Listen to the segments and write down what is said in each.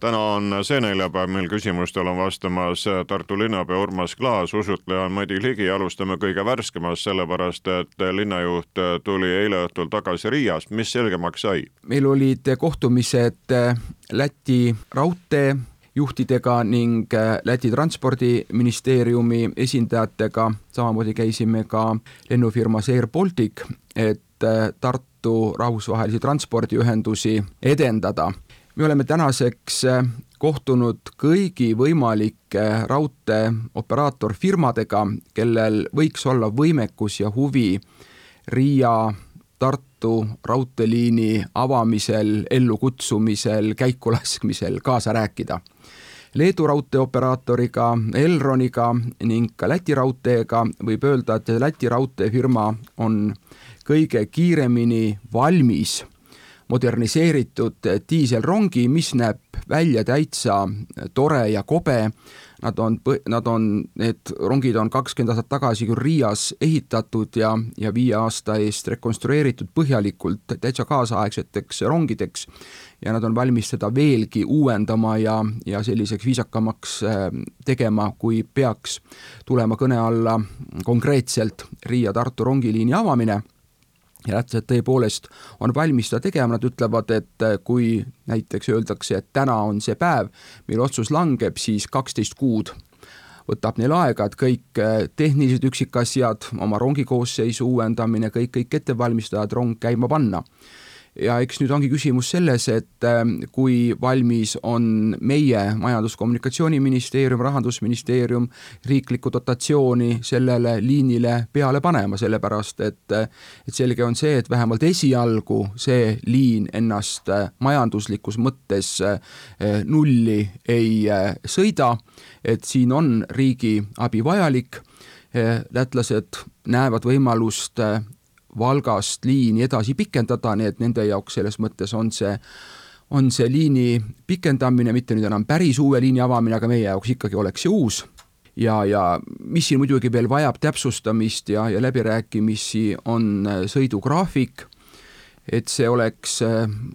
täna on see neljapäev, mil küsimustele on vastamas Tartu linnapea Urmas Klaas, usutleja on Madi Ligi, alustame kõige värskemast, sellepärast et linnajuht tuli eile õhtul tagasi Riiast, mis selgemaks sai? meil olid kohtumised Läti raudtee juhtidega ning Läti transpordiministeeriumi esindajatega, samamoodi käisime ka lennufirmas Air Baltic, et Tartu rahvusvahelisi transpordiühendusi edendada me oleme tänaseks äh, kohtunud kõigi võimalike raudteeoperaatorfirmadega, kellel võiks olla võimekus ja huvi Riia Tartu raudteeliini avamisel, ellukutsumisel, käikulaskmisel kaasa rääkida. Leedu raudteeoperaatoriga, Elroniga ning ka Läti raudteega võib öelda, et Läti raudteefirma on kõige kiiremini valmis moderniseeritud diiselrongi, mis näeb välja täitsa tore ja kobe. Nad on, nad on, need rongid on kakskümmend aastat tagasi küll Riias ehitatud ja, ja viie aasta eest rekonstrueeritud põhjalikult täitsa kaasaegseteks rongideks ja nad on valmis seda veelgi uuendama ja, ja selliseks viisakamaks äh, tegema, kui peaks tulema kõne alla konkreetselt Riia-Tartu rongiliini avamine ja lätlased tõepoolest on valmis seda tegema, nad ütlevad, et äh, kui näiteks öeldakse, et täna on see päev, mil otsus langeb, siis kaksteist kuud võtab neil aega, et kõik äh, tehnilised üksikasjad, oma rongikoosseisu uuendamine, kõik, kõik ette valmistada, et rong käima panna ja eks nüüd ongi küsimus selles, et ähm, kui valmis on meie Majandus-Kommunikatsiooniministeerium, Rahandusministeerium riiklikku dotatsiooni sellele liinile peale panema, sellepärast et et selge on see, et vähemalt esialgu see liin ennast äh, majanduslikus mõttes äh, nulli ei äh, sõida, et siin on riigi abi vajalik, lätlased näevad võimalust Valgast liini edasi pikendada, nii et nende jaoks selles mõttes on see on see liini pikendamine, mitte nüüd enam päris uue liini avamine, aga meie jaoks ikkagi oleks see uus. Ja, ja mis siin muidugi veel vajab täpsustamist ja, ja läbirääkimisi, on sõidugraafik et see oleks,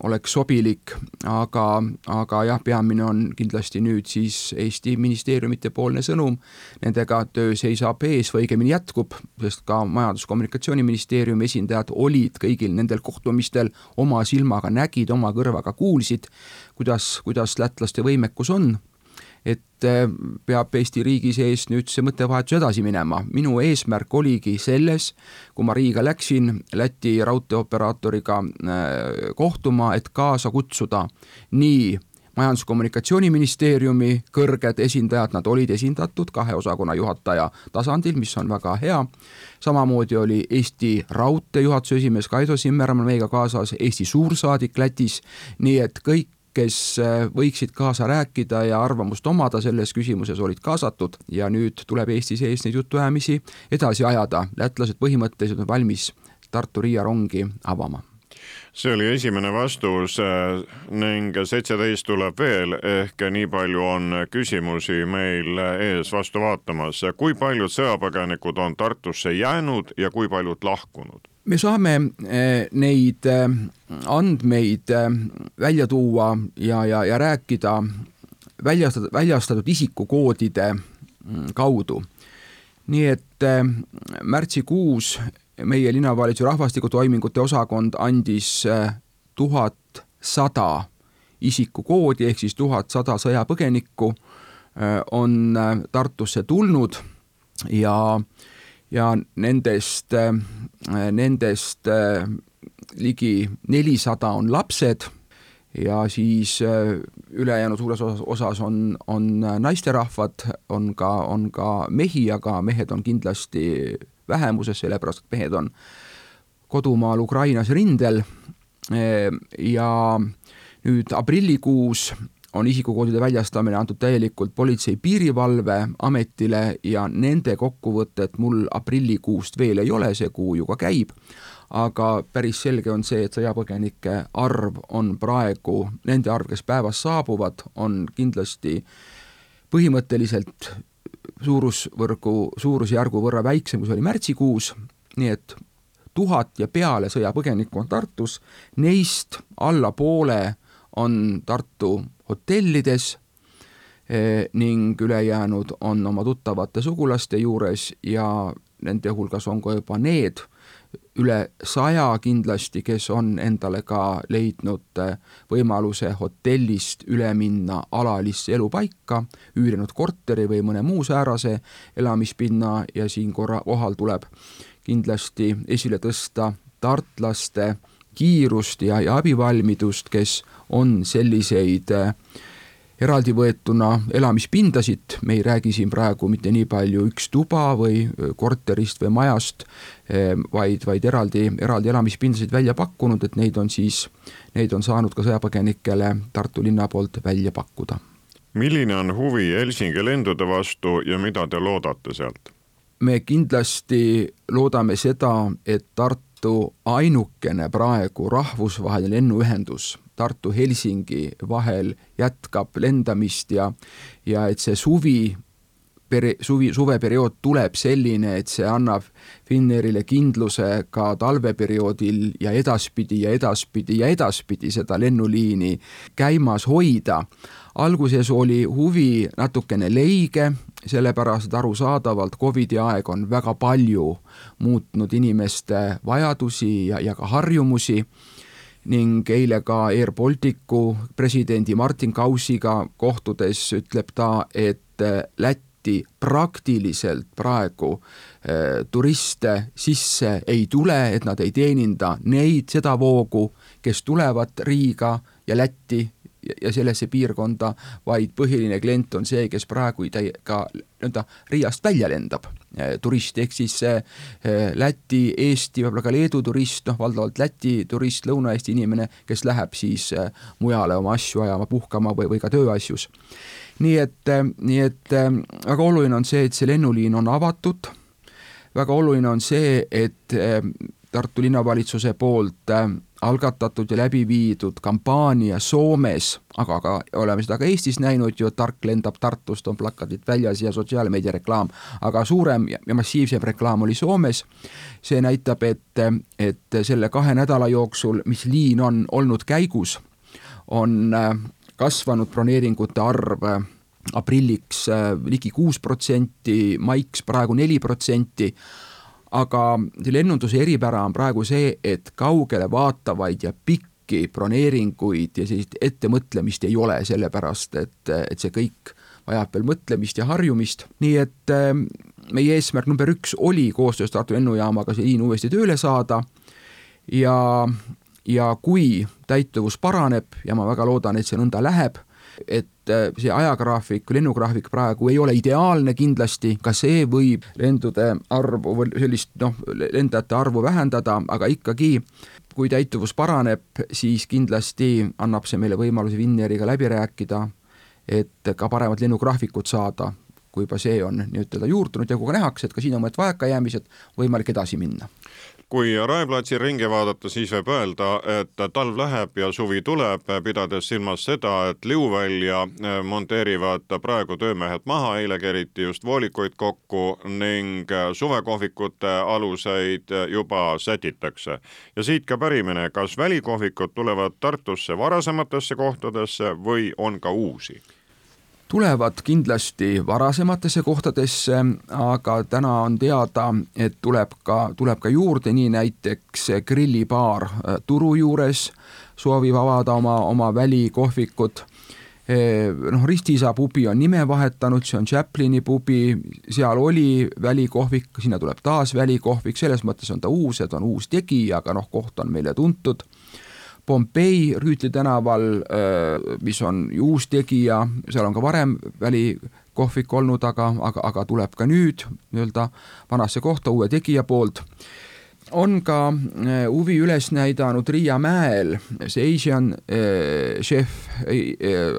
oleks sobilik, aga, aga jah, peamine on kindlasti nüüd siis Eesti ministeeriumite poolne sõnum, nendega töö seisab ees või õigemini jätkub, sest ka Majandus-Kommunikatsiooniministeeriumi esindajad olid kõigil nendel kohtumistel, oma silmaga nägid, oma kõrvaga kuulsid, kuidas, kuidas lätlaste võimekus on et äh, peab Eesti riigi sees nüüd see mõttevahetus edasi minema. minu eesmärk oligi selles, kui ma Riiga läksin Läti raudteeoperaatoriga äh, kohtuma, et kaasa kutsuda nii majandus-kommunikatsiooniministeeriumi kõrged esindajad, nad olid esindatud kahe osakonna juhataja tasandil, mis on väga hea, samamoodi oli Eesti Raudtee juhatuse esimees Kaido Simmermann meiega kaasas, Eesti suursaadik Lätis, nii et kõik kes äh, võiksid kaasa rääkida ja arvamust omada selles küsimuses, olid kaasatud ja nüüd tuleb Eesti sees neid jutuajamisi edasi ajada. lätlased põhimõtteliselt on valmis Tartu-Riia rongi avama see oli esimene vastus äh, ning seitseteist tuleb veel, ehk nii palju on küsimusi meil ees vastu vaatamas. kui paljud sõjapõgenikud on Tartusse jäänud ja kui paljud lahkunud? Me saame eh, neid eh, andmeid eh, välja tuua ja, ja, ja rääkida väljastatud, väljastatud isikukoodide mm, kaudu. nii et märtsikuus meie linnavalitsuse rahvastikutoimingute osakond andis tuhat sada isikukoodi ehk siis tuhat sada sõjapõgenikku on Tartusse tulnud ja äh, ja nendest, äh, nendest äh, ligi nelisada on lapsed ja siis äh, ülejäänud suures osas on, on naisterahvad, on ka, on ka mehi, aga mehed on kindlasti vähemuses, sellepärast et mehed on kodumaal Ukrainas rindel. Ja nüüd aprillikuus on isikukoodide väljastamine antud täielikult Politsei-Piirivalveametile ja nende kokkuvõtet mul aprillikuust veel ei ole, see kuu ju ka käib, aga päris selge on see, et sõjapõgenike arv on praegu, nende arv, kes päevas saabuvad, on kindlasti põhimõtteliselt suurusvõrgu, suurusjärgu võrra väiksem, kui see oli märtsikuus, nii et tuhat ja peale sõjapõgenikku on Tartus, neist alla poole on Tartu hotellides eh, ning ülejäänud on oma tuttavate sugulaste juures ja nende hulgas on ka juba need üle saja kindlasti, kes on endale ka leidnud eh, võimaluse hotellist üle minna alalisse elupaika, üürinud korteri või mõne muu säärase elamispinna ja siin korra kohal tuleb kindlasti esile tõsta tartlaste kiirust ja, ja abivalmidust, kes on selliseid äh, eraldi võetuna elamispindasid, me ei räägi siin praegu mitte nii palju üks tuba või äh, korterist või majast, äh, vaid, vaid eraldi, eraldi elamispindasid välja pakkunud, et neid on siis, neid on saanud ka sõjapõgenikele Tartu linna poolt välja pakkuda. milline on huvi Helsingi lendude vastu ja mida te loodate sealt? me kindlasti loodame seda, et Tartu ainukene praegu rahvusvaheline lennuühendus Tartu-Helsingi vahel jätkab lendamist ja, ja et see suvi peri-, suvi, suveperiood tuleb selline, et see annab Finnairile kindluse ka talveperioodil ja edaspidi ja edaspidi ja edaspidi seda lennuliini käimas hoida. Alguses oli huvi natukene leige, sellepärast et arusaadavalt Covidi aeg on väga palju muutnud inimeste vajadusi ja, ja ka harjumusi ning eile ka Air Balticu presidendi Martin Kausiga kohtudes ütleb ta, et Lätti praktiliselt praegu äh, turiste sisse ei tule, et nad ei teeninda neid, seda voogu, kes tulevad Riiga ja Lätti ja sellesse piirkonda, vaid põhiline klient on see, kes praegu ka nii-öelda Riiast välja lendab eh, turist, ehk siis eh, Läti, Eesti, võib-olla ka Leedu turist, noh valdavalt Läti turist, Lõuna-Eesti inimene, kes läheb siis eh, mujale oma asju ajama, puhkama või, või ka tööasjus. nii et, nii et väga oluline on see, et see lennuliin on avatud, väga oluline on see, et Tartu linnavalitsuse poolt algatatud ja läbi viidud kampaania Soomes, aga ka oleme seda ka Eestis näinud ju, Tark lendab Tartust, on plakatid väljas ja sotsiaalmeedia reklaam, aga suurem ja massiivsem reklaam oli Soomes. see näitab, et, et selle kahe nädala jooksul, mis liin on olnud käigus, on äh, kasvanud broneeringute arv äh, aprilliks äh, ligi kuus protsenti, maiks praegu neli protsenti aga lennunduse eripära on praegu see, et kaugele vaatavaid ja pikki broneeringuid ja sellist ettemõtlemist ei ole, sellepärast et, et see kõik vajab veel mõtlemist ja harjumist, nii et äh, meie eesmärk number üks oli koostöös Tartu lennujaamaga see liin uuesti tööle saada. Ja, ja kui täituvus paraneb ja ma väga loodan, et see nõnda läheb, et see ajagraafik, lennugraafik praegu ei ole ideaalne kindlasti, ka see võib lendude arvu või sellist noh, lendajate arvu vähendada, aga ikkagi kui täituvus paraneb, siis kindlasti annab see meile võimaluse Finnairiga läbi rääkida, et ka paremat lennugraafikut saada, kui juba see on nii-ütelda juurdunud ja kui ka nähakse, et ka siin on mõned vajakajäämised, võimalik edasi minna kui Rae platsil ringi vaadata, siis võib öelda, et talv läheb ja suvi tuleb, pidades silmas seda, et Liuvälja eh, monteerivad praegu töömehed maha, eile keriti just voolikuid kokku ning suvekohvikute aluseid juba sätitakse. ja siit ka pärimine, kas välikohvikud tulevad Tartusse varasematesse kohtadesse või on ka uusi? Tulevad kindlasti varasematesse kohtadesse, aga täna on teada, et tuleb ka, tuleb ka juurde, nii näiteks grillibaar äh, Turu juures soovib avada oma, oma välikohvikut noh, Ristiisa pubi on nime vahetanud, see on Chaplini pubi, seal oli välikohvik, sinna tuleb taas välikohvik, selles mõttes on ta uus, et on uus tegija, aga noh, koht on meile tuntud Pompei Rüütli tänaval, mis on ju uus tegija, seal on ka varem välikohvik olnud, aga, aga, aga tuleb ka nüüd nii-öelda vanasse kohta uue tegija poolt. on ka huvi üles näidanud Riia mäel, see Asian chef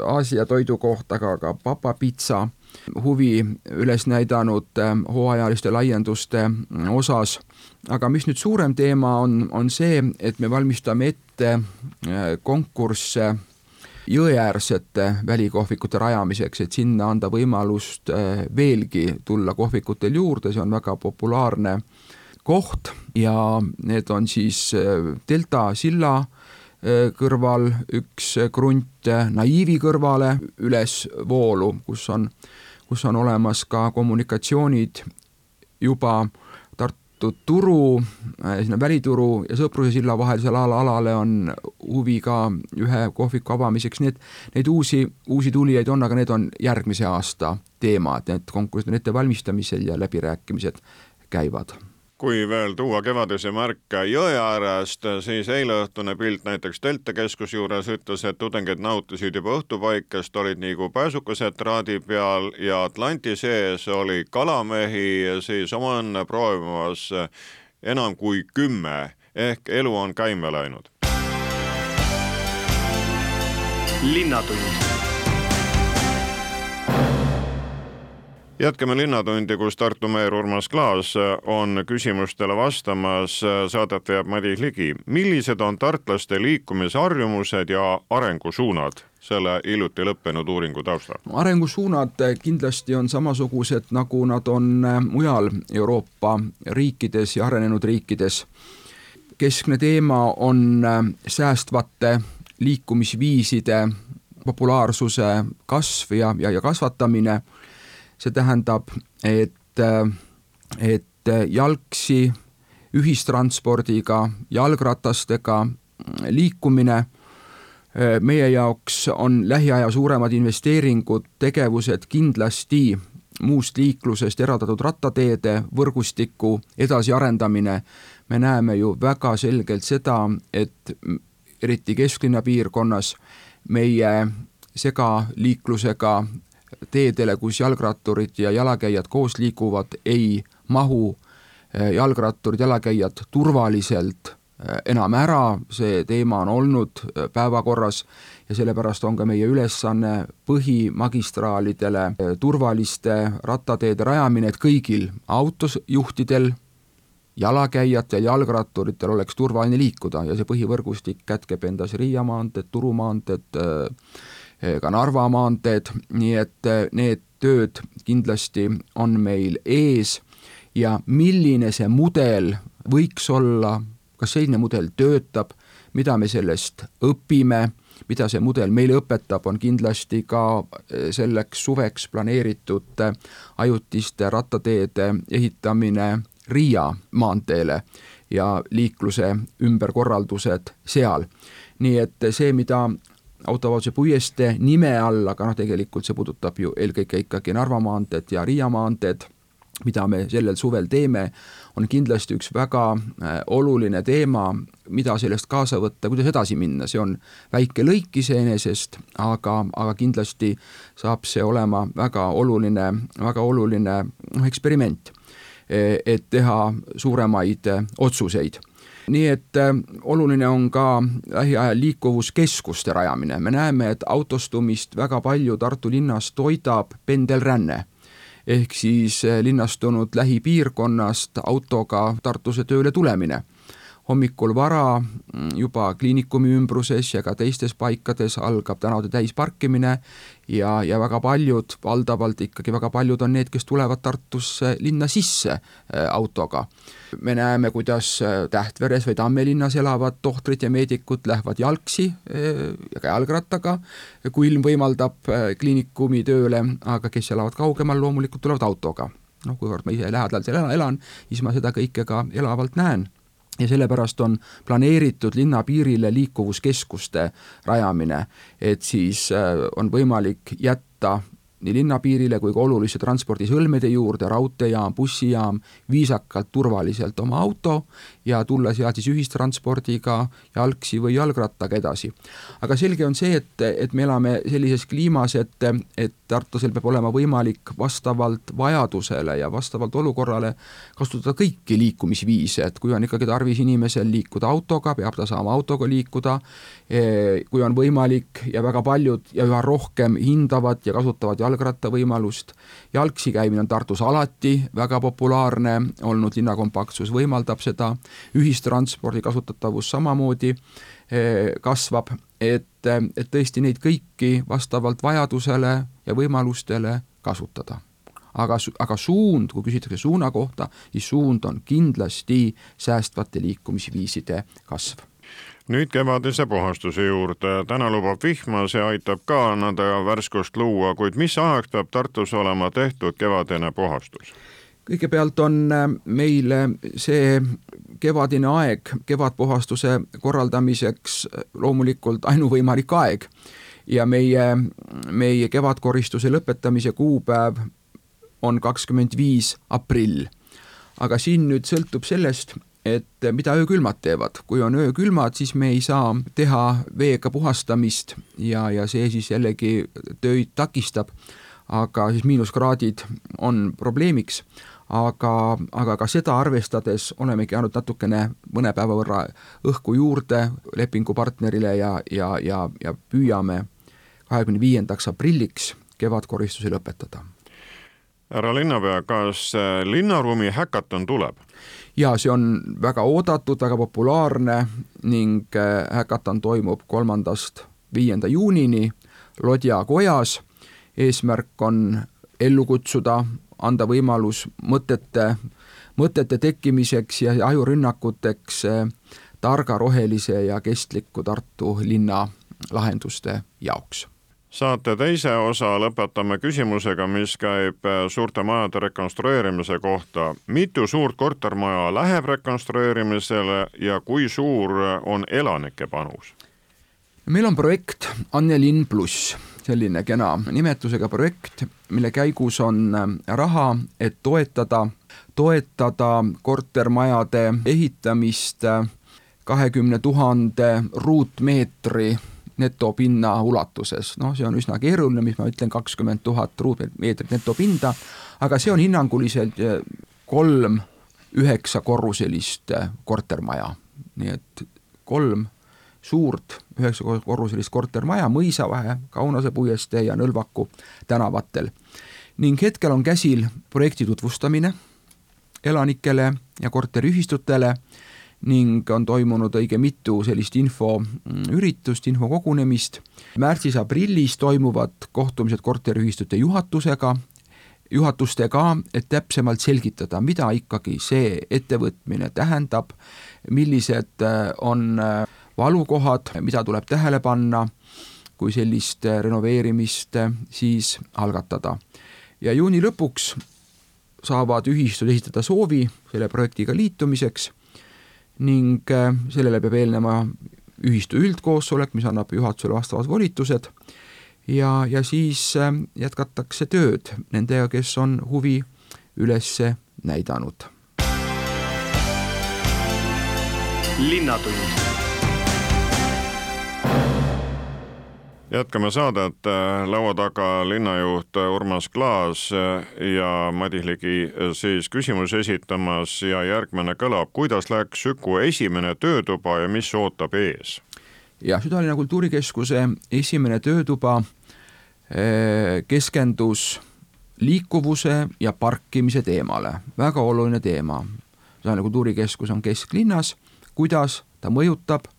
Aasia toidukoht, aga ka Papa Pitsa huvi üles näidanud hooajaliste laienduste osas. Aga mis nüüd suurem teema on, on see, et me valmistame ette konkursse jõeäärsete välikohvikute rajamiseks, et sinna anda võimalust veelgi tulla kohvikutel juurde, see on väga populaarne koht ja need on siis äh, Delta silla äh, kõrval üks krunt naiivi kõrvale ülesvoolu, kus on, kus on olemas ka kommunikatsioonid juba Tartu turu, äh, sinna välituru ja Sõpruse silla vahelisele alale on huvi ka ühe kohviku avamiseks, nii et neid uusi, uusi tulijaid on, aga need on järgmise aasta teemad, need konkursid on ettevalmistamisel ja läbirääkimised käivad kui veel tuua kevadisi märke jõe äärest, siis eileõhtune pilt näiteks Delta keskuse juures ütles, et tudengid nautisid juba õhtupaikest, olid nagu pääsukesed traadi peal ja Atlanti sees oli kalamehi siis oma õnne proovimas enam kui kümme ehk elu on käima läinud. linnatund jätkame Linnatundi, kus Tartu meer Urmas Klaas on küsimustele vastamas. Saadet veab Madis Ligi. millised on tartlaste liikumisharjumused ja arengusuunad selle hiljuti lõppenud uuringu taustal? arengusuunad kindlasti on samasugused, nagu nad on mujal Euroopa riikides ja arenenud riikides. keskne teema on säästvate liikumisviiside populaarsuse kasv ja, ja, ja kasvatamine see tähendab, et, et jalgsi, ühistranspordiga, jalgratastega liikumine meie jaoks on lähiaja suuremad investeeringud, tegevused kindlasti muust liiklusest eraldatud rattateede võrgustiku edasiarendamine. me näeme ju väga selgelt seda, et eriti kesklinna piirkonnas meie segaliiklusega teedele, kus jalgratturid ja jalakäijad koos liiguvad, ei mahu eh, jalgratturid, jalakäijad turvaliselt eh, enam ära, see teema on olnud eh, päevakorras ja sellepärast on ka meie ülesanne põhimagistraalidele turvaliste rattateede rajamine, et kõigil autojuhtidel, jalakäijatel, jalgratturitel oleks turvaline liikuda ja see põhivõrgustik kätkeb endas Riia maanteed, Turu maanteed, ka Narva maanteed, nii et eh, need tööd kindlasti on meil ees ja milline see mudel võiks olla, kas selline mudel töötab, mida me sellest õpime, mida see mudel meile õpetab, on kindlasti ka eh, selleks suveks planeeritud ajutiste rattateede ehitamine Riia maanteele ja liikluse ümberkorraldused seal. nii et see, mida autovabaduse puiestee nime all, aga noh, tegelikult see puudutab ju eelkõige ikkagi Narva maanteed ja Riia maanteed, mida me sellel suvel teeme, on kindlasti üks väga äh, oluline teema, mida sellest kaasa võtta, kuidas edasi minna, see on väike lõik iseenesest, aga, aga kindlasti saab see olema väga oluline, väga oluline noh, eksperiment, e, et teha suuremaid otsuseid nii et äh, oluline on ka lähiajal liikuvuskeskuste rajamine, me näeme, et autostumist väga palju Tartu linnas toidab pendelränne. Ehk siis äh, linnastunud lähipiirkonnast autoga Tartusse tööle tulemine. Hommikul vara mm, juba kliinikumi ümbruses ja ka teistes paikades algab tänavate täisparkimine ja, ja väga paljud, valdavalt ikkagi väga paljud on need, kes tulevad Tartusse linna sisse äh, autoga. me näeme, kuidas äh, Tähtveres või Tammelinnas elavad tohtrid ja meedikud lähevad jalgsi äh, ja ka jalgrattaga, kui ilm võimaldab kliinikumi tööle, aga kes elavad kaugemal, loomulikult tulevad autoga. Noh, kuivõrd ma ise lähedal seal elan, siis ma seda kõike ka elavalt näen ja sellepärast on planeeritud linna piirile liikuvuskeskuste rajamine, et siis äh, on võimalik jätta nii linnapiirile kui ka oluliste transpordisõlmede juurde, raudteejaam, bussijaam, viisakalt, turvaliselt oma auto ja tulla sealt siis ühistranspordiga, jalgsi või jalgrattaga edasi. aga selge on see, et, et me elame sellises kliimas, et, et Tartusel peab olema võimalik vastavalt vajadusele ja vastavalt olukorrale kasutada kõiki liikumisviise, et kui on ikkagi tarvis inimesel liikuda autoga, peab ta saama autoga liikuda, kui on võimalik ja väga paljud ja üha rohkem hindavad ja kasutavad jalgratta võimalust. jalgsi käimine on Tartus alati väga populaarne olnud, linnakompaktsus võimaldab seda, ühistranspordi kasutatavus samamoodi eh, kasvab, et, et tõesti neid kõiki vastavalt vajadusele ja võimalustele kasutada. Aga, aga suund, kui küsitakse suuna kohta, siis suund on kindlasti säästvate liikumisviiside kasv nüüd kevadise puhastuse juurde, täna lubab vihma, see aitab ka nõnda värskust luua, kuid mis ajaks peab Tartus olema tehtud kevadine puhastus? kõigepealt on äh, meil see kevadine aeg kevadpuhastuse korraldamiseks äh, loomulikult ainuvõimalik aeg ja meie, meie kevadkoristuse lõpetamise kuupäev on kakskümmend viis aprill. aga siin nüüd sõltub sellest, et mida öökülmad teevad, kui on öökülmad, siis me ei saa teha veega puhastamist ja, ja see siis jällegi töid takistab, aga siis miinuskraadid on probleemiks, aga, aga ka seda arvestades olemegi andnud natukene mõne päeva võrra õhku juurde lepingupartnerile ja, ja, ja, ja püüame kahekümne viiendaks aprilliks kevadkoristuse lõpetada. härra linnapea, kas linnaruumi häkaton tuleb? Ja see on väga oodatud, väga populaarne ning häkaton äh, toimub kolmandast viienda juunini Lodja kojas. eesmärk on ellu kutsuda, anda võimalus mõtete, mõtete tekkimiseks ja ajurünnakuteks äh, targa, rohelise ja kestliku Tartu linna lahenduste jaoks saate teise osa lõpetame küsimusega, mis käib äh, suurte majade rekonstrueerimise kohta. mitu suurt kortermaja läheb rekonstrueerimisele ja kui suur on elanike panus? meil on projekt Annelinn pluss, selline kena nimetusega projekt, mille käigus on äh, raha, et toetada, toetada kortermajade ehitamist äh, kahekümne tuhande ruutmeetri netopinna ulatuses, noh, see on üsna keeruline, mis ma ütlen, kakskümmend tuhat ruutmeetrit netopinda, aga see on hinnanguliselt eh, kolm üheksakorruselist eh, kortermaja, nii et kolm suurt üheksakorruselist kortermaja Mõisavahe, Kaunase puiestee ja Nõlvaku tänavatel. ning hetkel on käsil projekti tutvustamine elanikele ja korteriühistutele ning on toimunud õige mitu sellist infoüritust, infokogunemist. märtsis-aprillis toimuvad kohtumised korteriühistute juhatusega, juhatustega, et täpsemalt selgitada, mida ikkagi see ettevõtmine tähendab, millised äh, on äh, valukohad, mida tuleb tähele panna, kui sellist äh, renoveerimist siis algatada. ja juuni lõpuks saavad ühistud esitada soovi selle projektiga liitumiseks ning äh, sellele peab eelnema ühistu üldkoosolek, mis annab juhatusele vastavad volitused ja, ja siis äh, jätkatakse tööd nendega, kes on huvi üles näidanud. linnatund jätkame saadet, laua taga linnajuht Urmas Klaas ja Madis Ligi siis küsimusi esitamas ja järgmine kõlab, kuidas läks Süku esimene töötuba ja mis ootab ees? jah, Südalinna Kultuurikeskuse esimene töötuba keskendus liikuvuse ja parkimise teemale, väga oluline teema. Südalinna Kultuurikeskus on kesklinnas, kuidas ta mõjutab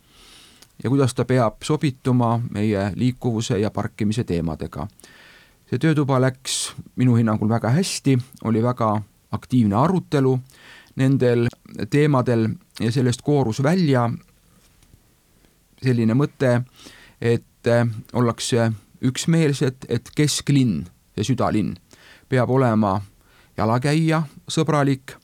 ja kuidas ta peab sobituma meie liikuvuse ja parkimise teemadega. see töötuba läks minu hinnangul väga hästi, oli väga aktiivne arutelu nendel teemadel ja sellest koorus välja selline mõte, et ollakse üksmeelsed, et kesklinn, see südalinn, peab olema jalakäija sõbralik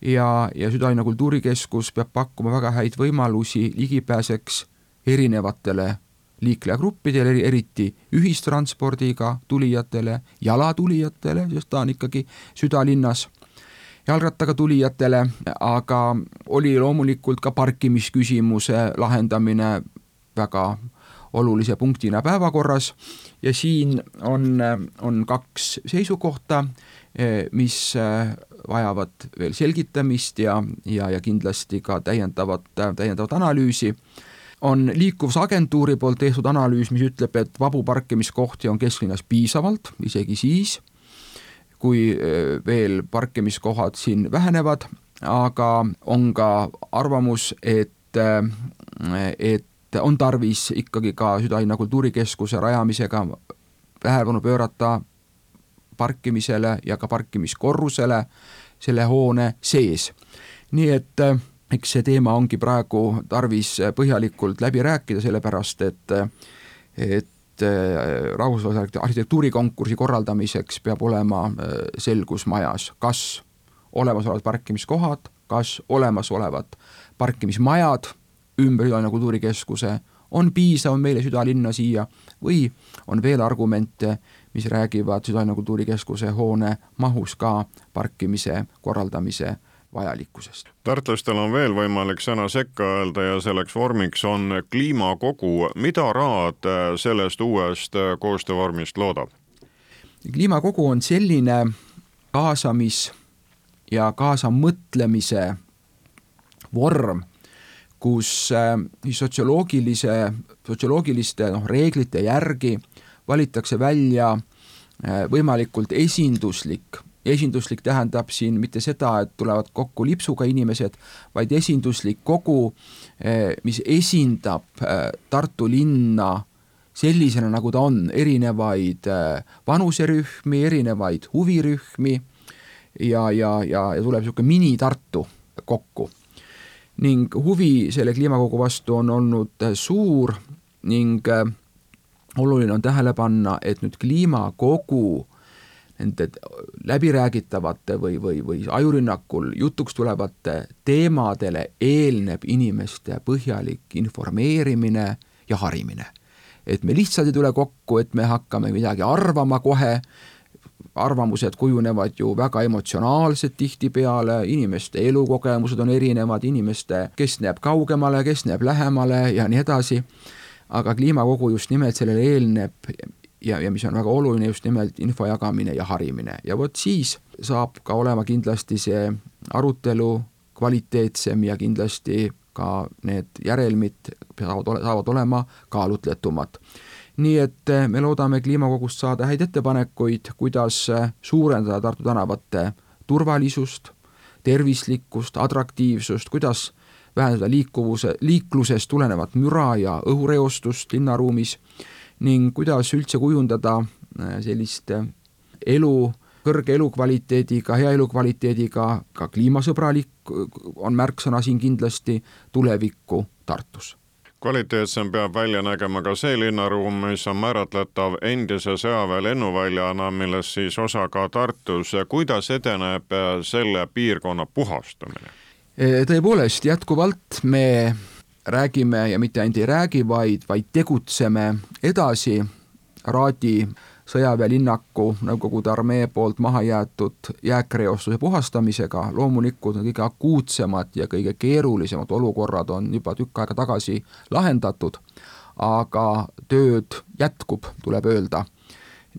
ja, ja Südalinna Kultuurikeskus peab pakkuma väga häid võimalusi ligipääseks erinevatele liiklejagruppidele, eriti ühistranspordiga tulijatele, jalatulijatele, sest ta on ikkagi südalinnas, jalgrattaga tulijatele, aga oli loomulikult ka parkimisküsimuse lahendamine väga olulise punktina päevakorras. Ja siin on, on kaks seisukohta, mis vajavad veel selgitamist ja, ja, ja kindlasti ka täiendavat, täiendavat analüüsi on Liikuvusagentuuri poolt tehtud analüüs, mis ütleb, et vabu parkimiskohti on kesklinnas piisavalt, isegi siis, kui veel parkimiskohad siin vähenevad, aga on ka arvamus, et, et on tarvis ikkagi ka Südalinna kultuurikeskuse rajamisega tähelepanu pöörata parkimisele ja ka parkimiskorrusele selle hoone sees. nii et äh, eks see teema ongi praegu tarvis põhjalikult läbi rääkida, sellepärast et, et äh, rahvusvahelise arhitektuurikonkursi korraldamiseks peab olema äh, selgus majas, kas olemasolevad parkimiskohad, kas olemasolevad parkimismajad ümber Südalinna kultuurikeskuse on piisav meile südalinna siia või on veel argumente, mis räägivad Südalinna kultuurikeskuse hoone mahus ka parkimise korraldamise vajalikkusest. tartlastel on veel võimalik sõna sekka öelda ja selleks vormiks on kliimakogu. mida Raad sellest uuest koostöövormist loodab? kliimakogu on selline kaasamis- ja kaasamõtlemise vorm, kus äh, sotsioloogilise, sotsioloogiliste noh, reeglite järgi valitakse välja äh, võimalikult esinduslik esinduslik tähendab siin mitte seda, et tulevad kokku lipsuga inimesed, vaid esinduslik kogu, äh, mis esindab Tartu linna sellisena, nagu ta on, erinevaid vanuserühmi, erinevaid huvirühmi ja, ja, ja, ja tuleb niisugune mini-Tartu kokku. Ning huvi selle kliimakogu vastu on olnud suur ning oluline on tähele panna, et nüüd kliimakogu nende läbiräägitavate või, või, või ajurünnakul jutuks tulevate teemadele eelneb inimeste põhjalik informeerimine ja harimine. et me lihtsalt ei tule kokku, et me hakkame midagi arvama kohe, arvamused kujunevad ju väga emotsionaalsed tihtipeale, inimeste elukogemused on erinevad, inimeste, kes näeb kaugemale, kes näeb lähemale ja nii edasi, aga kliimakogu just nimelt sellele eelneb ja, ja mis on väga oluline, just nimelt info jagamine ja harimine. Ja vot siis saab ka olema kindlasti see arutelu kvaliteetsem ja kindlasti ka need järelmid saavad, saavad olema kaalutletumad. Nii et eh, me loodame kliimakogust saada häid ettepanekuid, kuidas eh, suurendada Tartu tänavate turvalisust, tervislikkust, atraktiivsust, kuidas vähendada liikuvuse, liiklusest tulenevat müra ja õhureostust linnaruumis ning kuidas üldse kujundada eh, sellist elu, kõrge elukvaliteediga, hea elukvaliteediga, ka kliimasõbralik on märksõna siin kindlasti, tulevikku Tartus kvaliteetsem peab välja nägema ka see linnaruum, mis on määratletav endise sõjaväe lennuväljana, millest siis osa ka Tartus. kuidas edeneb selle piirkonna puhastamine? tõepoolest, jätkuvalt me räägime ja mitte ainult ei räägi, vaid, vaid tegutseme edasi Raadi sõjaväelinnaku Nõukogude armee poolt maha jäetud jääkreostuse puhastamisega, loomulikult need kõige akuutsemad ja kõige keerulisemad olukorrad on juba tükk aega tagasi lahendatud, aga tööd jätkub, tuleb öelda.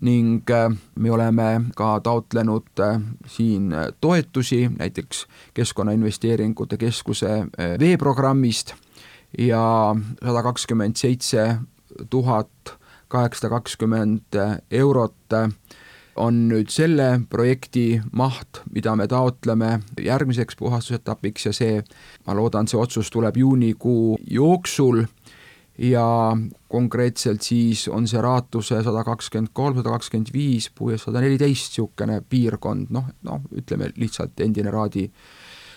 Ning äh, me oleme ka taotlenud äh, siin toetusi, näiteks Keskkonnainvesteeringute Keskuse äh, veeprogrammist ja sada kakskümmend seitse tuhat kaheksasada kakskümmend eurot on nüüd selle projekti maht, mida me taotleme järgmiseks puhastusetapiks ja see, ma loodan, see otsus tuleb juunikuu jooksul. Ja konkreetselt siis on see Raatuse sada kakskümmend kolm, sada kakskümmend viis, Puies sada neliteist niisugune piirkond, noh, noh, ütleme lihtsalt endine Raadi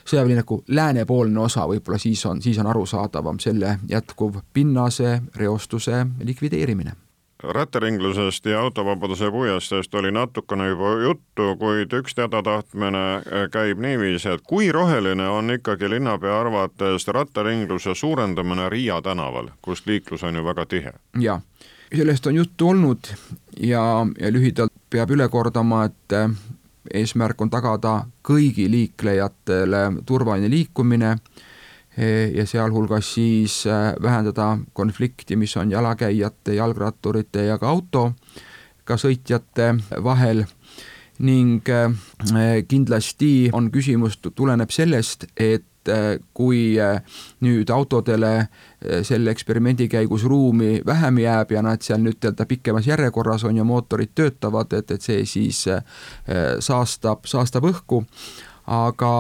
sõjaväelinnaku läänepoolne osa, võib-olla siis on, siis on arusaadavam selle jätkuv pinnase reostuse likvideerimine rattaringlusest ja autovabaduse puiesteest oli natukene juba juttu, kuid üks teadatahtmine käib niiviisi, et kui roheline on ikkagi linnapea arvates rattaringluse suurendamine Riia tänaval, kus liiklus on ju väga tihe? jaa, sellest on juttu olnud ja, ja lühidalt peab üle kordama, et äh, eesmärk on tagada kõigi liiklejatele turvaline liikumine Eh, ja sealhulgas siis äh, vähendada konflikti, mis on jalakäijate, jalgratturite ja ka autoga sõitjate vahel. Ning äh, kindlasti on küsimus, tuleneb sellest, et äh, kui nüüd autodele selle eksperimendi käigus ruumi vähem jääb ja nad seal nüüd-öelda pikemas järjekorras on ja mootorid töötavad, et, et see siis saastab, saastab õhku, aga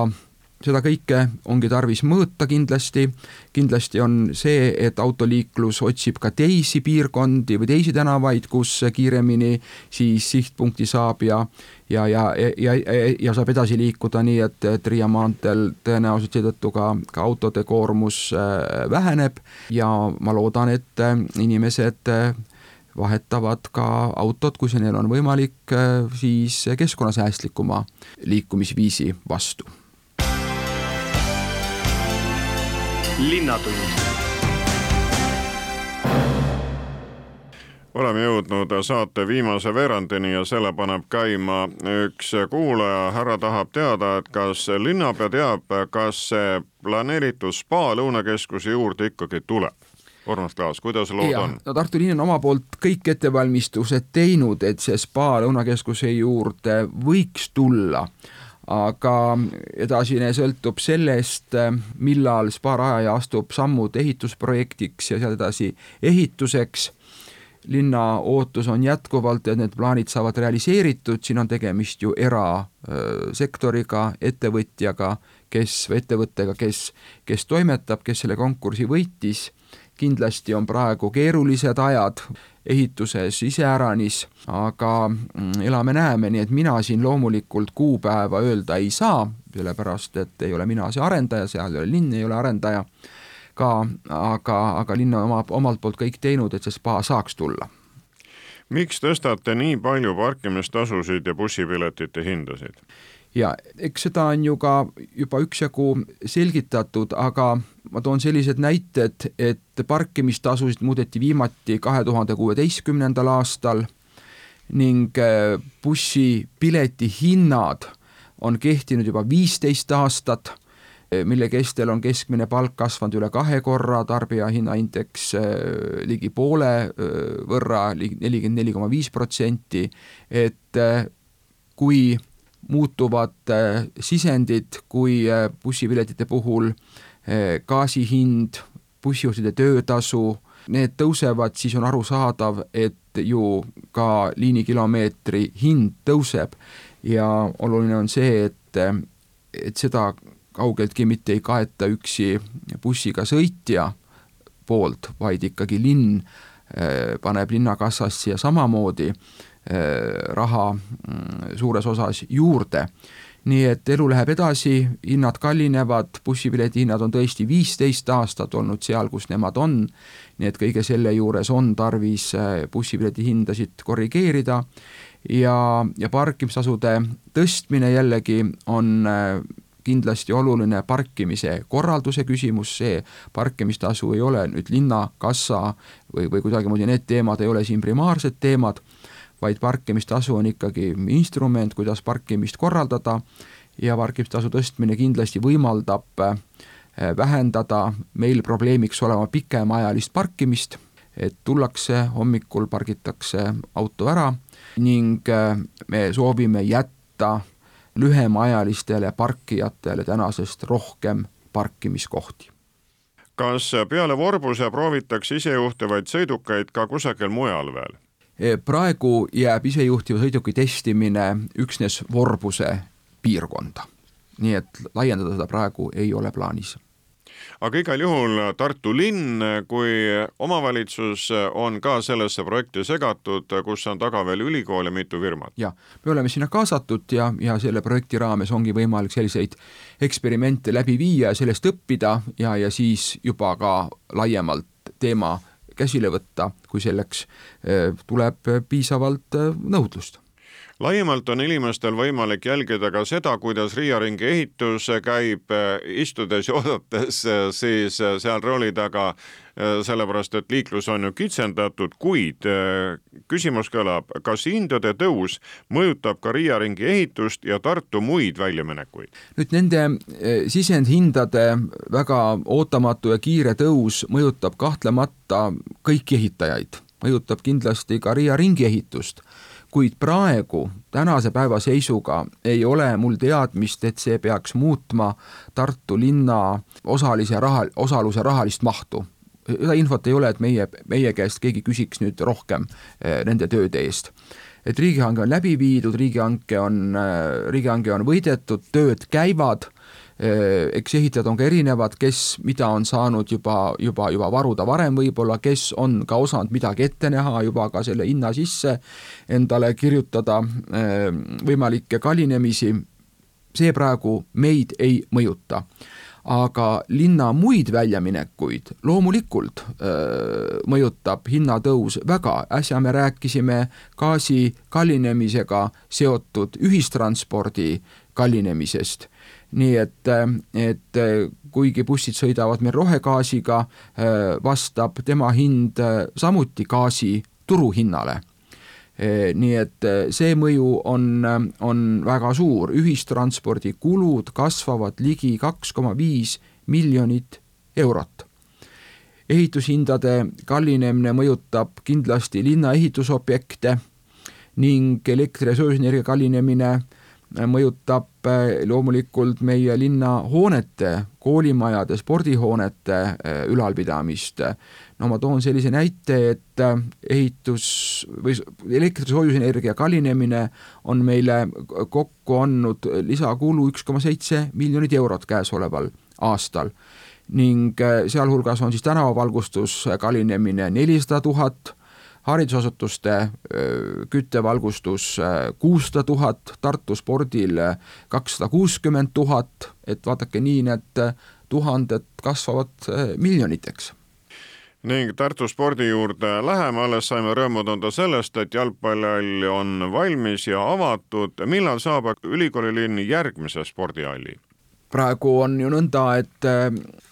seda kõike ongi tarvis mõõta kindlasti, kindlasti on see, et autoliiklus otsib ka teisi piirkondi või teisi tänavaid, kus kiiremini siis sihtpunkti saab ja ja, ja, ja, ja, saab edasi liikuda nii, et, et Riia maanteel tõenäoliselt seetõttu ka, ka autode koormus äh, väheneb. Ja ma loodan, et äh, inimesed äh, vahetavad ka autot, kui see neil on võimalik, siis keskkonnasäästlikuma liikumisviisi vastu. Linnatund oleme jõudnud saate viimase veerandini ja selle paneb käima üks kuulaja, härra tahab teada, et kas linnapea teab, kas see planeeritud spa Lõunakeskuse juurde ikkagi tuleb? Urmas Klaas, kuidas lood ja, on? no Tartu linn on oma poolt kõik ettevalmistused teinud, et see spa Lõunakeskuse juurde võiks tulla aga edasine sõltub sellest, millal Spa rajaja astub sammud ehitusprojektiks ja sealt edasi ehituseks. Linna ootus on jätkuvalt, et need plaanid saavad realiseeritud, siin on tegemist ju erasektoriga, ettevõtjaga, kes, või ettevõttega, kes, kes toimetab, kes selle konkursi võitis. kindlasti on praegu keerulised ajad, ehituses iseäranis, aga mm, elame-näeme, nii et mina siin loomulikult kuupäeva öelda ei saa, sellepärast et ei ole mina see arendaja, seal ei ole linn, ei ole arendaja ka, aga, aga linn on oma, omalt poolt kõik teinud, et see spa saaks tulla. miks tõstate nii palju parkimistasusid ja bussipiletite hindasid? ja eks seda on ju ka juba üksjagu selgitatud, aga ma toon sellised näited, et parkimistasusid muudeti viimati kahe tuhande kuueteistkümnendal aastal ning äh, bussipileti hinnad on kehtinud juba viisteist aastat, mille kestel on keskmine palk kasvanud üle kahe korra, tarbijahinnaindeks äh, ligi poole võrra, nelikümmend neli koma viis protsenti, et kui muutuvad sisendid, kui bussipiletite puhul gaasi hind, bussijuhtide töötasu, need tõusevad, siis on arusaadav, et ju ka liinikilomeetri hind tõuseb. Ja oluline on see, et, et seda kaugeltki mitte ei kaeta üksi bussiga sõitja poolt, vaid ikkagi linn paneb linnakassasse ja samamoodi raha mm, suures osas juurde. Nii et elu läheb edasi, hinnad kallinevad, bussipileti hinnad on tõesti viisteist aastat olnud seal, kus nemad on, nii et kõige selle juures on tarvis äh, bussipileti hindasid korrigeerida. Ja, ja parkimistasude tõstmine jällegi on kindlasti oluline parkimise korralduse küsimus, see parkimistasu ei ole nüüd linnakassa või, või kuidagimoodi need teemad ei ole siin primaarsed teemad vaid parkimistasu on ikkagi instrument, kuidas parkimist korraldada ja parkimistasu tõstmine kindlasti võimaldab äh, vähendada meil probleemiks olema pikemaajalist parkimist, et tullakse hommikul, pargitakse auto ära ning äh, me soovime jätta lühemaajalistele parkijatele tänasest rohkem parkimiskohti kas peale Vorbuse proovitakse isejuhtivaid sõidukeid ka kusagil mujal veel? Eh, praegu jääb isejuhtiva sõiduki testimine üksnes Vorbuse piirkonda. nii et laiendada seda praegu ei ole plaanis aga igal juhul Tartu linn kui omavalitsus on ka sellesse projekti segatud, kus on taga veel ülikool ja mitu firmat. jah, me oleme sinna kaasatud ja, ja selle projekti raames ongi võimalik selliseid eksperimente läbi viia ja sellest õppida ja, ja siis juba ka laiemalt teema käsile võtta, kui selleks tuleb piisavalt nõudlust laiemalt on inimestel võimalik jälgida ka seda, kuidas Riia ringi ehitus käib, istudes ja oodates siis seal rooli taga, sellepärast et liiklus on ju kitsendatud, kuid küsimus kõlab, kas hindade tõus mõjutab ka Riia ringi ehitust ja Tartu muid väljaminekuid? nüüd nende sisendhindade väga ootamatu ja kiire tõus mõjutab kahtlemata kõiki ehitajaid, mõjutab kindlasti ka Riia ringi ehitust kuid praegu, tänase päeva seisuga ei ole mul teadmist, et see peaks muutma Tartu linna osalise raha, osaluse rahalist mahtu. seda infot ei ole, et meie, meie käest keegi küsiks nüüd rohkem eh, nende tööde eest. et riigihange on läbi viidud, riigihanke on, eh, riigihange on võidetud, tööd käivad eks ehitajad on ka erinevad, kes mida on saanud juba, juba, juba varuda varem võib-olla, kes on ka osanud midagi ette näha juba ka selle hinna sisse endale kirjutada äh, võimalikke kallinemisi, see praegu meid ei mõjuta. Aga linna muid väljaminekuid loomulikult öö, äh, mõjutab hinnatõus väga, äsja me rääkisime gaasi kallinemisega seotud ühistranspordi kallinemisest nii et, et kuigi bussid sõidavad meil rohegaasiga, vastab tema hind samuti gaasi turuhinnale nii et see mõju on, on väga suur, ühistranspordi kulud kasvavad ligi kaks koma viis miljonit eurot. ehitushindade kallinemine mõjutab kindlasti linna ehitusobjekte ning elektri- ja soojusenergia kallinemine mõjutab äh, loomulikult meie linna hoonete, koolimajade, spordihoonete äh, ülalpidamist. no ma toon sellise näite, et äh, ehitus või elektri-soojusenergia kallinemine on meile kokku andnud lisakulu üks koma seitse miljonit eurot käesoleval aastal ning sealhulgas on siis tänavavalgustus kallinemine nelisada tuhat haridusasutuste küttevalgustus kuussada tuhat, Tartu spordil kakssada kuuskümmend tuhat, et vaadake nii, need tuhanded kasvavad miljoniteks ning Tartu spordi juurde läheme, alles saime rõõmu tunda sellest, et jalgpallihall on valmis ja avatud. millal saab ülikoolilinn järgmise spordihalli? praegu on ju nõnda, et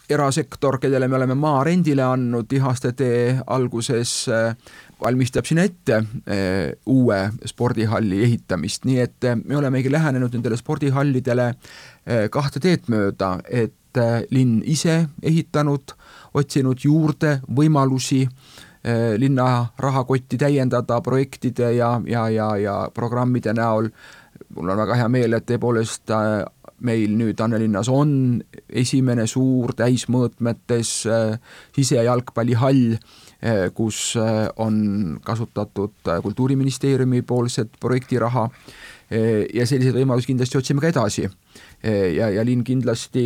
erasektor, kellele me oleme maa rendile andnud Ihaste tee alguses valmistab siin ette eh, uue spordihalli ehitamist, nii et eh, me olemegi lähenenud nendele spordihallidele eh, kahte teed mööda, et linn ise ehitanud, otsinud juurde võimalusi linna rahakotti täiendada projektide ja, ja, ja, ja programmide näol. mul on väga hea meel, et tõepoolest meil nüüd Annelinnas on esimene suur täismõõtmetes sisejalgpallihall kus eh, on kasutatud eh, Kultuuriministeeriumi poolset projektiraha ja selliseid võimalusi kindlasti otsime ka edasi. ja, ja linn kindlasti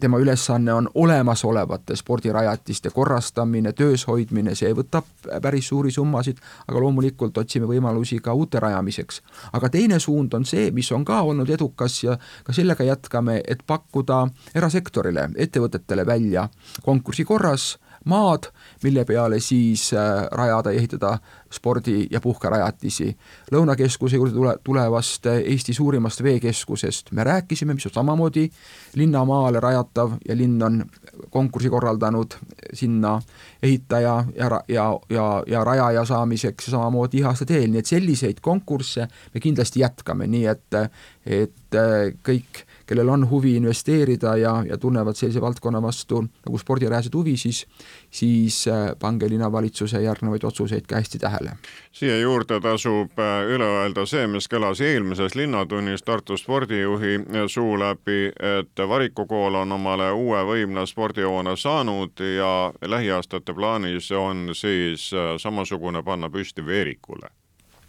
tema ülesanne on olemasolevate spordirajatiste korrastamine, töös hoidmine, see võtab päris suuri summasid, aga loomulikult otsime võimalusi ka uute rajamiseks. aga teine suund on see, mis on ka olnud edukas ja ka sellega jätkame, et pakkuda erasektorile, ettevõtetele välja konkursi korras maad, mille peale siis äh, rajada ja ehitada spordi- ja puhkerajatisi. Lõunakeskuse juurde tule, tulevast Eesti suurimast veekeskusest. Me rääkisime, mis on samamoodi linnamaale rajatav ja linn on konkursi korraldanud sinna ehitaja ja, ja, ja, ja rajaja saamiseks samamoodi Ihaste teel, nii et selliseid konkursse me kindlasti jätkame, nii et, et kõik kellel on huvi investeerida ja, ja tunnevad sellise valdkonna vastu nagu spordirajased huvi, siis siis äh, pange linnavalitsuse järgnevaid otsuseid ka hästi tähele. siia juurde tasub äh, üle öelda see, mis kõlas eelmises Linnatunnis Tartu spordijuhi suu läbi, et Variku kool on omale uue võimla spordihoone saanud ja lähiaastate plaanis on siis äh, samasugune panna püsti Veerikule.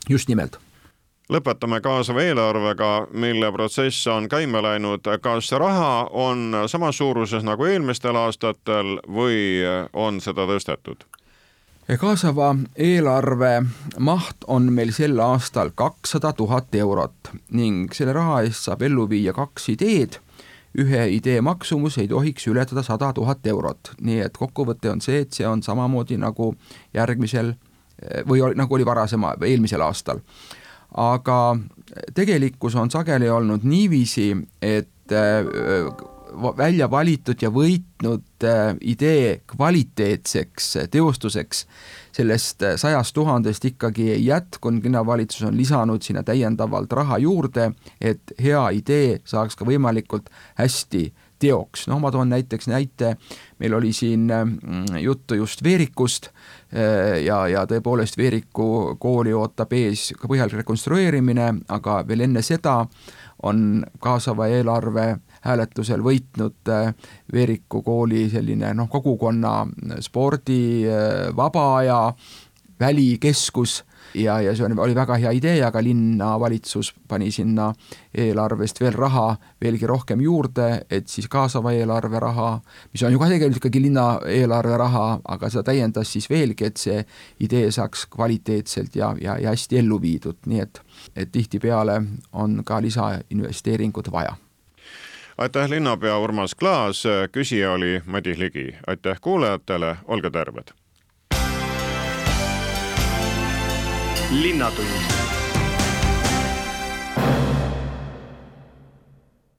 just nimelt lõpetame kaasava eelarvega, mille protsess on käima läinud. kas raha on samas suuruses nagu eelmistel aastatel või on seda tõstetud? kaasava eelarve maht on meil sel aastal kakssada tuhat eurot ning selle raha eest saab ellu viia kaks ideed. ühe idee maksumus ei tohiks ületada sada tuhat eurot, nii et kokkuvõte on see, et see on samamoodi nagu järgmisel või nagu oli varasema, eelmisel aastal. Aga tegelikkus on sageli olnud niiviisi, et välja valitud ja võitnud äh, idee kvaliteetseks äh, teostuseks sellest äh, sajast tuhandest ikkagi ei jätkunud, linnavalitsus on lisanud sinna täiendavalt raha juurde, et hea idee saaks ka võimalikult hästi teoks, noh ma toon näiteks näite, meil oli siin juttu just Veerikust ja, ja tõepoolest Veeriku kooli ootab ees ka põhjalik rekonstrueerimine, aga veel enne seda on kaasava eelarve hääletusel võitnud äh, Veeriku kooli selline noh, kogukonna spordi, äh, vaba aja välikeskus ja, ja see oli väga hea idee, aga linnavalitsus pani sinna eelarvest veel raha veelgi rohkem juurde, et siis kaasava eelarve raha, mis on ju ka tegelikult ikkagi linna eelarve raha, aga seda täiendas siis veelgi, et see idee saaks kvaliteetselt ja, ja, ja hästi ellu viidud, nii et, et tihtipeale on ka lisainvesteeringut vaja. Aitäh, linnapea Urmas Klaas, küsija oli Madis Ligi, aitäh kuulajatele, olge terved. Linnatund